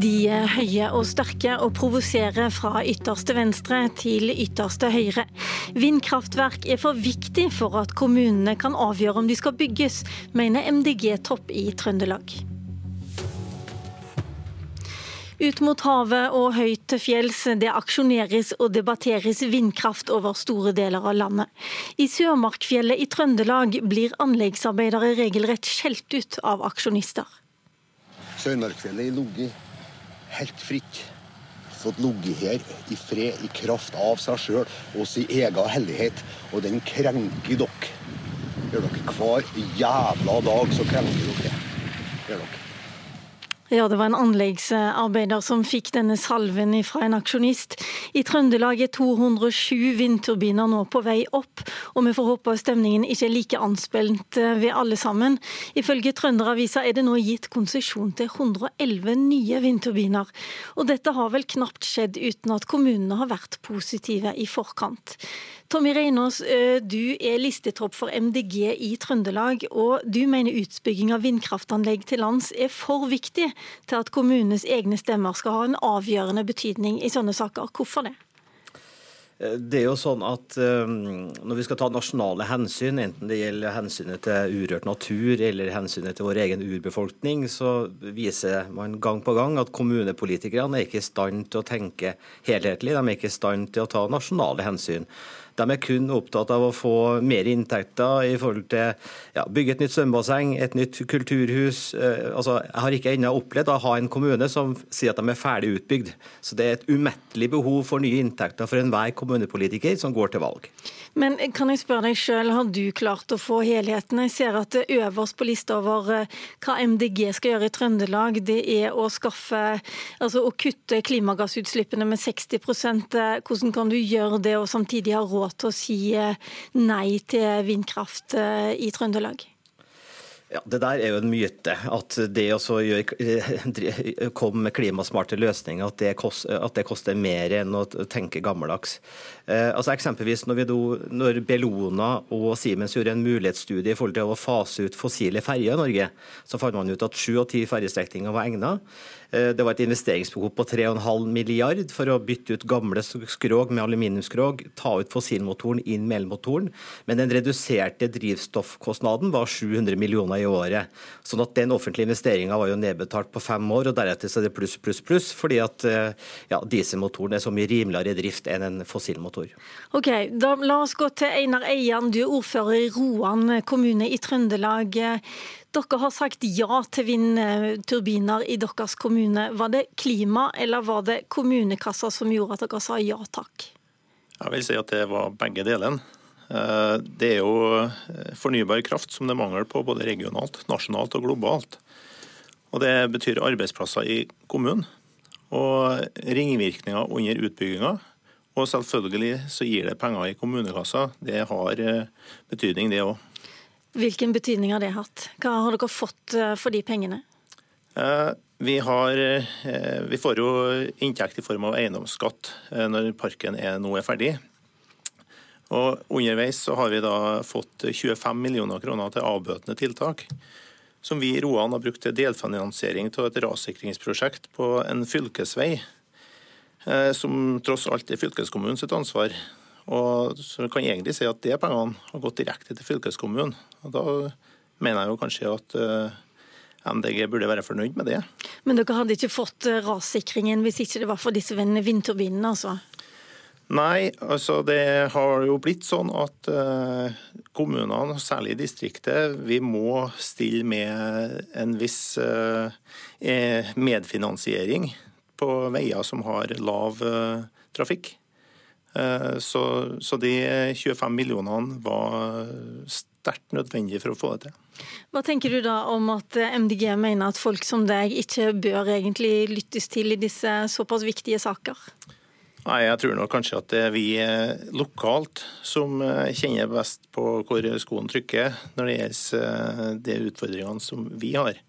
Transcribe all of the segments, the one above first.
De er høye og sterke og provoserer fra ytterste venstre til ytterste høyre. Vindkraftverk er for viktig for at kommunene kan avgjøre om de skal bygges, mener MDG-topp i Trøndelag. Ut mot havet og høyt til fjells, det aksjoneres og debatteres vindkraft over store deler av landet. I Sørmarkfjellet i Trøndelag blir anleggsarbeidere regelrett skjelt ut av aksjonister. Sørmarkfjellet er ligget helt fritt. Fått ligget her i fred, i kraft av seg sjøl og sin egen hellighet. Og den krenker dere. Gjør dere hver jævla dag, så krenker dere. Gjør dere. Ja, det var en anleggsarbeider som fikk denne salven fra en aksjonist. I Trøndelag er 207 vindturbiner nå på vei opp, og vi får håpe stemningen ikke er like anspent eh, ved alle sammen. Ifølge Trønderavisa er det nå gitt konsesjon til 111 nye vindturbiner. Og dette har vel knapt skjedd uten at kommunene har vært positive i forkant. Tommy Reinås, eh, du er listetropp for MDG i Trøndelag, og du mener utbygging av vindkraftanlegg til lands er for viktig til at kommunenes egne stemmer skal ha en avgjørende betydning i sånne saker. Hvorfor det? Eh, det er jo sånn at um, Når vi skal ta nasjonale hensyn, enten det gjelder hensynet til urørt natur eller hensynet til vår egen urbefolkning, så viser man gang på gang at kommunepolitikerne er ikke i stand til å tenke helhetlig. De er ikke i stand til å ta nasjonale hensyn. De er kun opptatt av å få mer inntekter i forhold til ja, bygge et nytt svømmebasseng, et nytt kulturhus. Eh, altså, jeg har ikke ennå opplevd å ha en kommune som sier at de er ferdig utbygd. Så det er et umettelig behov for nye inntekter for enhver kommunepolitiker som går til valg. Men kan jeg spørre deg selv, har du klart å få helheten? Jeg ser at det øverst på lista over eh, hva MDG skal gjøre i Trøndelag, det er å skaffe, altså å kutte klimagassutslippene med 60 Hvordan kan du gjøre det og samtidig ha råd til å si eh, nei til vindkraft eh, i Trøndelag? Ja, Det der er jo en myte. At det å komme med klimasmarte løsninger, at det, koster, at det koster mer enn å tenke gammeldags. Eh, altså eksempelvis når, do, når, Bellona og Siemens gjorde en mulighetsstudie i forhold til å fase ut fossile ferjer i Norge, så fant man ut at sju av ti ferjestrekninger var egnet. Eh, det var et investeringsbehov på 3,5 milliard for å bytte ut gamle skrog med aluminiumskrog, ta ut fossilmotoren inn med elmotoren, men den reduserte drivstoffkostnaden var 700 millioner i året. Sånn at den offentlige investeringa var jo nedbetalt på fem år, og deretter så er det pluss, pluss, pluss, fordi at eh, ja, dieselmotoren er så mye rimeligere i drift enn en fossilmotor. Ok, da La oss gå til Einar Eian, du er ordfører i Roan kommune i Trøndelag. Dere har sagt ja til vindturbiner i deres kommune. Var det klima eller var det kommunekassa som gjorde at dere sa ja takk? Jeg vil si at det var begge delene. Eh, det er jo eh, fornybar kraft som det er mangel på både regionalt, nasjonalt og globalt. Og Det betyr arbeidsplasser i kommunen og ringvirkninger under utbygginga. Og selvfølgelig så gir det penger i kommunekassa. Det har eh, betydning, det òg. Hvilken betydning har det hatt? Hva har dere fått eh, for de pengene? Eh, vi, har, eh, vi får jo inntekt i form av eiendomsskatt når parken er, nå er ferdig. Og Underveis så har vi da fått 25 millioner kroner til avbøtende tiltak. Som vi i Roan har brukt til delfinansiering av et rassikringsprosjekt på en fylkesvei. Som tross alt er fylkeskommunens ansvar. Og så kan jeg egentlig si at de pengene har gått direkte til fylkeskommunen. Og Da mener jeg jo kanskje at eh, MDG burde være fornøyd med det. Men dere hadde ikke fått eh, rassikringen hvis ikke det var for disse vindturbinene, altså? Nei, altså det har jo blitt sånn at uh, kommunene, særlig i distriktet, vi må stille med en viss uh, medfinansiering på veier som har lav trafikk. Eh, så, så, de 25 millionene var sterkt nødvendig for å få det til. Hva tenker du da om at MDG mener at folk som deg ikke bør egentlig lyttes til i disse såpass viktige saker? Nei, Jeg tror nok kanskje at det er vi eh, lokalt som eh, kjenner best på hvor skoen trykker når det gjelder de utfordringene som vi har.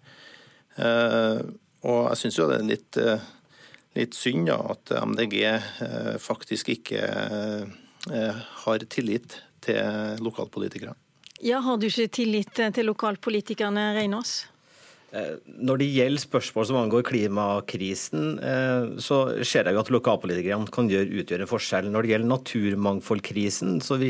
Og jeg syns jo det er litt litt synd da, at MDG eh, faktisk ikke eh, har tillit til lokalpolitikere. Ja, Har du ikke tillit til lokalpolitikerne, Reinås? Eh, når det gjelder spørsmål som angår klimakrisen, eh, så ser jeg jo at lokalpolitikerne kan gjøre, utgjøre en forskjell. Når det gjelder naturmangfoldkrisen, så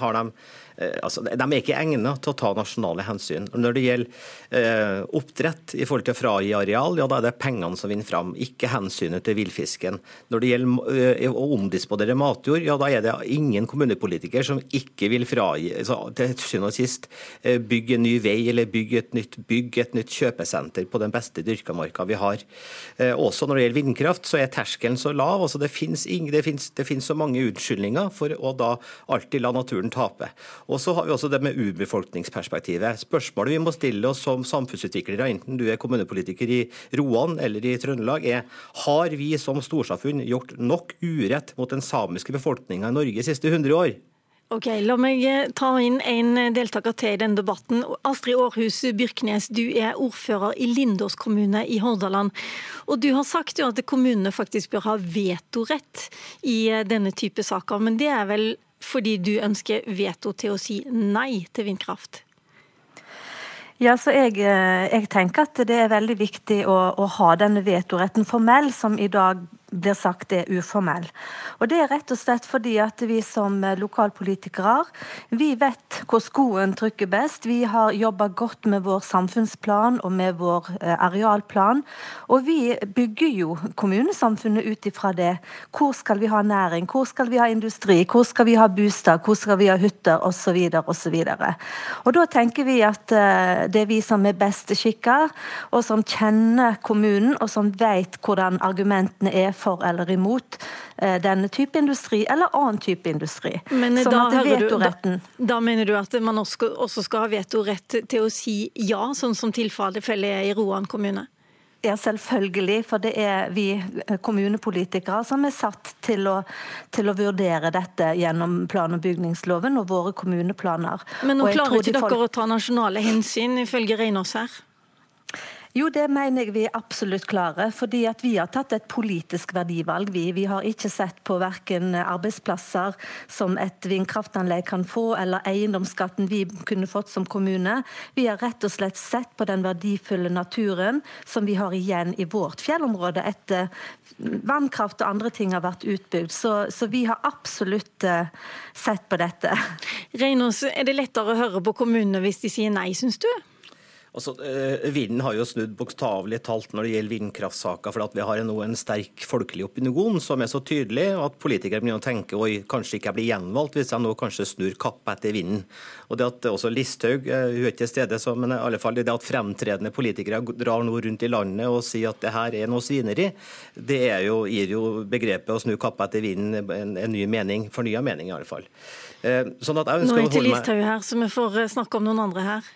har de Eh, altså, De er ikke egnet til å ta nasjonale hensyn. Når det gjelder eh, oppdrett i forhold til å fragi areal, ja da er det pengene som vinner fram, ikke hensynet til villfisken. Når det gjelder eh, å omdisponere matjord, ja da er det ingen kommunepolitiker som ikke vil fragi altså, til syvende og sist eh, bygge en ny vei eller bygge et nytt bygg, et nytt kjøpesenter på den beste dyrka marka vi har. Eh, også når det gjelder vindkraft, så er terskelen så lav. altså Det finnes, det finnes, det finnes så mange unnskyldninger for å da alltid la naturen tape. Og så har vi også det med urbefolkningsperspektivet. Spørsmålet vi må stille oss som samfunnsutviklere, enten du er kommunepolitiker i Roan eller i Trøndelag, er har vi som storsamfunn gjort nok urett mot den samiske befolkninga i Norge de siste 100 år? Ok, La meg eh, ta inn en deltaker til i denne debatten. Astrid Aarhus Byrknes, du er ordfører i Lindås kommune i Hordaland. Og Du har sagt jo at kommunene faktisk bør ha vetorett i eh, denne type saker. Men det er vel fordi du ønsker veto til å si nei til vindkraft? Ja, så jeg, eh, jeg tenker at det er veldig viktig å, å ha denne vetoretten formell, som i dag blir sagt er uformell. Og Det er rett og slett fordi at vi som lokalpolitikere vi vet hvor skoen trykker best. Vi har jobba godt med vår samfunnsplan og med vår eh, arealplan. Og vi bygger jo kommunesamfunnet ut ifra det. Hvor skal vi ha næring, hvor skal vi ha industri, hvor skal vi ha bostad, hvor skal vi ha hytter osv. osv. Og da tenker vi at eh, det er vi som er best skikka, og som kjenner kommunen, og som vet hvordan argumentene er for eller imot eh, denne type industri eller annen type industri. Men sånn da, du, da, da, mener du at man også skal ha vetorett til å si ja, sånn som tilfellet er i Roan kommune? Ja, selvfølgelig. For det er vi eh, kommunepolitikere som er satt til å, til å vurdere dette gjennom plan- og bygningsloven og våre kommuneplaner. Men nå klarer ikke dere folk... å ta nasjonale hensyn, ifølge Reinås her? Jo, det mener jeg vi er absolutt klare. fordi at Vi har tatt et politisk verdivalg. Vi, vi har ikke sett på verken arbeidsplasser som et vindkraftanlegg kan få, eller eiendomsskatten vi kunne fått som kommune. Vi har rett og slett sett på den verdifulle naturen som vi har igjen i vårt fjellområde etter vannkraft og andre ting har vært utbygd. Så, så vi har absolutt uh, sett på dette. Reinås, er det lettere å høre på kommunene hvis de sier nei, syns du? Altså, eh, Vinden har jo snudd bokstavelig talt når det gjelder vindkraftsaker, for at vi har nå en sterk folkelig opinion som er så tydelig at politikere begynner å tenke oi, kanskje ikke jeg blir gjenvalgt hvis jeg nå kanskje snur kappa etter vinden. Og det at også Listhaug eh, hun er ikke til stede, men i alle fall det at fremtredende politikere drar nå rundt i landet og sier at det her er noe svineri, det jo, gir jo begrepet å snu kappa etter vinden en, en ny mening, fornya mening i alle fall. Eh, sånn at jeg ønsker nå er ikke Listhaug her, så vi får snakke om noen andre her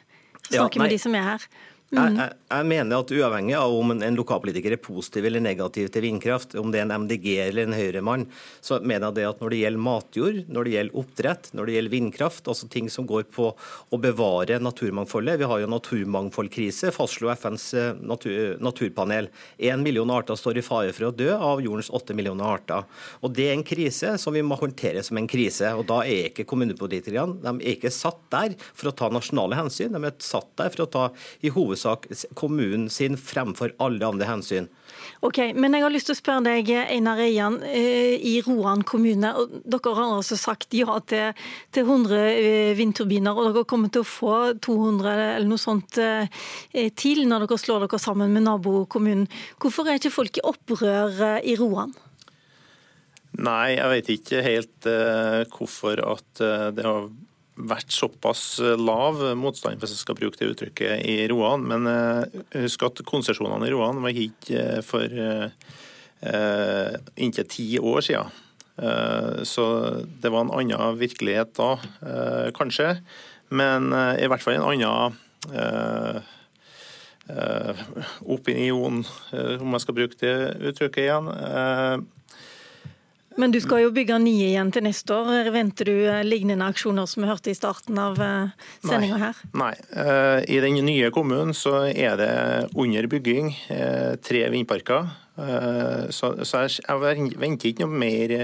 snakke ja, med de som er her. Jeg, jeg, jeg, mener at uavhengig av om en, en, lokalpolitiker er positiv eller negativ til vindkraft, om det er en MDG eller en Høyre-mann, så mener jeg det at når det gjelder matjord, når det gjelder oppdrett, når det gjelder vindkraft, altså ting som går på å bevare naturmangfoldet Vi har jo naturmangfoldkrise, fastslo FNs eh, natur, naturpanel. Én million arter står i fare for å dø av jordens åtte millioner arter. Og Det er en krise som vi må håndtere som en krise. og Da er ikke kommunepolitikerne de er ikke satt der for å ta nasjonale hensyn, de er satt der for å ta i hovedsak hovedsak kommunen sin fremfor alle andre hensyn. Ok, men jeg har lyst til å spørre deg, Einar Eian, eh, i Roan kommune. Dere har altså sagt ja til, til 100 eh, vindturbiner, og dere kommer til å få 200 eller noe sånt eh, til når dere slår dere sammen med nabokommunen. Hvorfor er ikke folk i opprør i Roan? Nei, jeg vet ikke helt hvorfor at det har vært såpass eh, lav motstand, hvis jeg skal bruke det uttrykket, i Roan. Men eh, husk at konsesjonene i Roan var gitt eh, for inntil ti år siden. Så det var en annen virkelighet da, kanskje. Men i hvert fall en annen opinion, om jeg skal bruke det uttrykket igjen. Men du skal jo bygge nye igjen til neste år. Venter du eh, lignende aksjoner som vi hørte i starten av eh, sendinga her? Nei. Eh, I den nye kommunen så er det under bygging tre vindparker. Så jeg venter ikke noe mer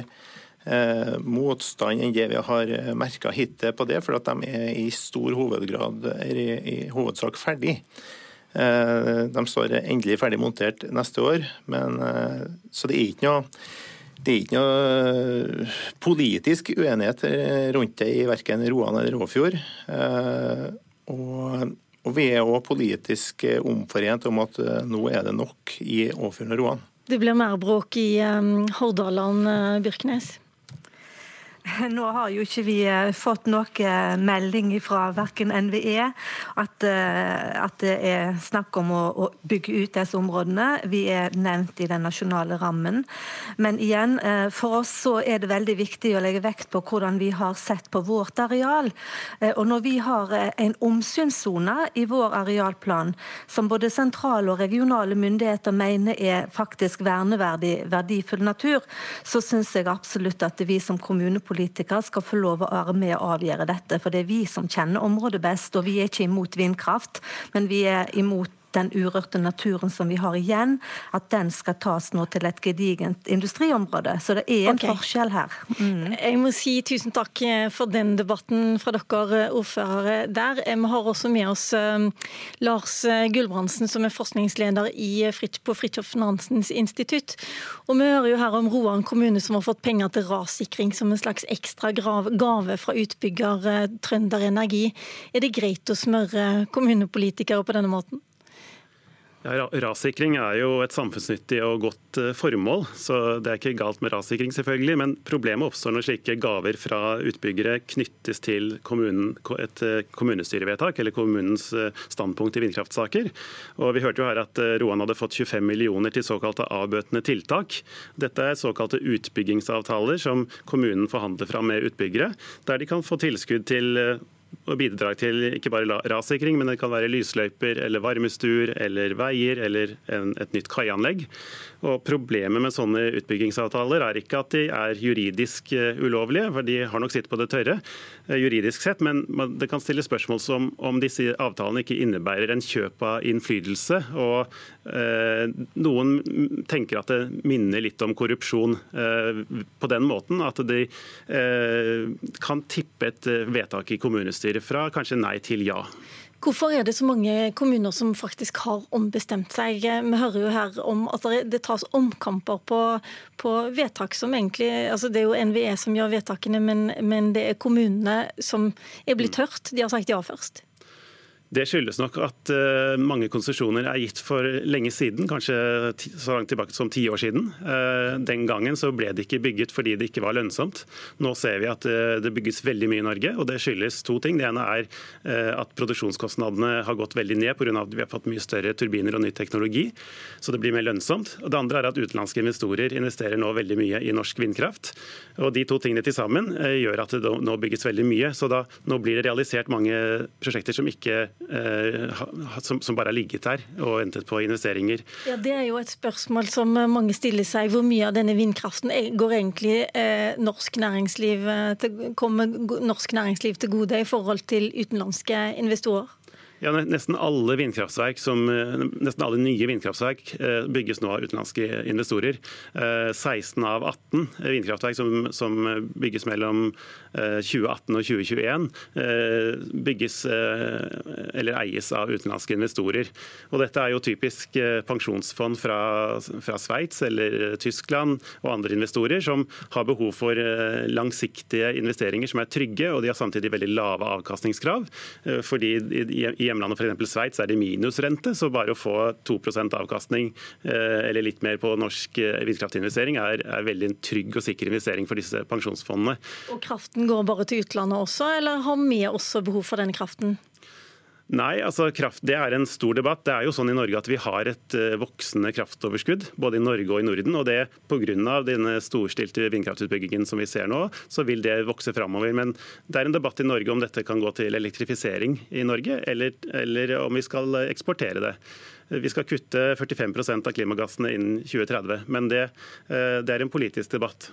motstand enn det vi har merka hittil på det, for at de er i stor hovedgrad, i hovedsak ferdig. De står endelig ferdig montert neste år, men, så det er ikke noe det er ikke noe politisk uenighet rundt det i verken Roan eller Råfjord. Og, og vi er òg politisk omforent om at nå er det nok i Åfjorden og Roan. Det blir mer bråk i Hordaland, Byrknes? Nå har jo ikke vi eh, fått noe melding fra verken NVE at, eh, at, det er snakk om å, å, bygge ut disse områdene. Vi er nevnt i den nasjonale rammen. Men igjen, eh, for oss så er det veldig viktig å legge vekt på hvordan vi har sett på vårt areal. Og når vi har en omsynssone i vår arealplan som både sentrale og regionale myndigheter mener er faktisk verneverdig verdifull natur, så syns jeg absolutt at vi som kommunepolitikere politikere skal få lov å være med og avgjøre dette. For det er vi som kjenner området best. Og vi er ikke imot vindkraft, men vi er imot den urørte naturen som vi har igjen, at den skal tas nå til et gedigent industriområde. Så det er en okay. forskjell her. Mm. Jeg må si tusen takk for den debatten fra dere ordførere der. Vi har også med oss Lars Gulbrandsen, som er forskningsleder på Fridtjof Nansens institutt. Og vi hører jo her om Roan kommune som har fått penger til rassikring som en slags ekstra gave fra utbygger Trønder Energi. Er det greit å smøre kommunepolitikere på denne måten? Ja, rassikring er jo et samfunnsnyttig og godt eh, formål, så det er ikke galt med rassikring, selvfølgelig. Men problemet oppstår når slike gaver fra utbyggere knyttes til kommunen, et eh, kommunestyrevedtak eller kommunens eh, standpunkt i vindkraftsaker. Og Vi hørte jo her at Roan hadde fått 25 millioner til såkalte avbøtende tiltak. Dette er såkalte utbyggingsavtaler som kommunen forhandler fram med utbyggere, der de kan få tilskudd til bidrag til ikke bare rassikring, men det kan være lysløyper eller varmestuer eller veier eller en, et nytt kaianlegg. Og Problemet med sånne utbyggingsavtaler er ikke at de er juridisk eh, ulovlige, for de har nok sitt på det tørre eh, juridisk sett, men det kan stilles spørsmål som om disse avtalene ikke innebærer en kjøp av innflytelse. og eh, Noen tenker at det minner litt om korrupsjon eh, på den måten at de eh, kan tippe et eh, vedtak i kommunestyret fra kanskje nei til ja. Hvorfor er det så mange kommuner som faktisk har ombestemt seg? Vi hører jo her om at det tas omkamper på, på vedtak som egentlig altså Det er jo NVE som gjør vedtakene, men, men det er kommunene som er blitt hørt. De har sagt ja først. Det skyldes nok at uh, mange konsesjoner er gitt for lenge siden, kanskje så langt tilbake som ti år siden. Uh, den gangen så ble det ikke bygget fordi det ikke var lønnsomt. Nå ser vi at uh, det bygges veldig mye i Norge, og det skyldes to ting. Det ene er at produksjonskostnadene har gått veldig ned pga. at vi har fått mye større turbiner og ny teknologi, så det blir mer lønnsomt. Og det andre er at utenlandske investorer investerer nå veldig mye i norsk vindkraft. Og De to tingene til sammen gjør at det nå bygges veldig mye. Så da, nå blir det realisert mange prosjekter som ikke som, som, bare har ligget der og ventet på investeringer. Ja, Det er jo et spørsmål som mange stiller seg. Hvor mye av denne vindkraften går egentlig eh, norsk eh, til, kommer norsk næringsliv til gode i forhold til utenlandske investorer? Ja, Nesten alle vindkraftverk som, eh, nesten alle nye vindkraftverk eh, bygges nå av utenlandske investorer. 16 eh, av 18 vindkraftverk som, som bygges mellom 2018 og 2021, bygges eller eies av utenlandske investorer. Og Dette er jo typisk pensjonsfond fra, fra Sveits eller Tyskland og andre investorer som har behov for langsiktige investeringer som er trygge, og de har samtidig veldig lave avkastningskrav. fordi i i hjemlandet f.eks. Sveits er det minusrente, så bare å få 2 avkastning eh, eller litt mer på norsk eh, vindkraftinvestering er, er veldig en trygg og sikker investering for disse pensjonsfondene. Og Kraften går bare til utlandet også, eller har vi også behov for denne kraften? Nei, altså kraft, det er en stor debatt. Det er jo sånn i Norge at vi har et uh, voksende kraftoverskudd, både i Norge og i Norden. og det Pga. denne storstilte vindkraftutbyggingen som vi ser nå, så vil det vokse framover. Men det er en debatt i Norge om dette kan gå til elektrifisering i Norge, eller, eller om vi skal eksportere det. Vi skal kutte 45% av klimagassene innen 2030, men det, uh, det er en politisk debatt.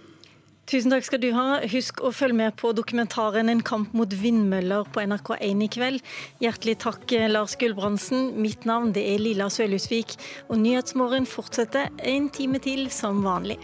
Tusen takk skal du ha. Husk å følge med på dokumentaren 'En kamp mot vindmøller' på NRK1 i kveld. Hjertelig takk, Lars Gulbrandsen. Mitt navn det er Lilla Sølhusvik, og Nyhetsmorgen fortsetter en time til som vanlig.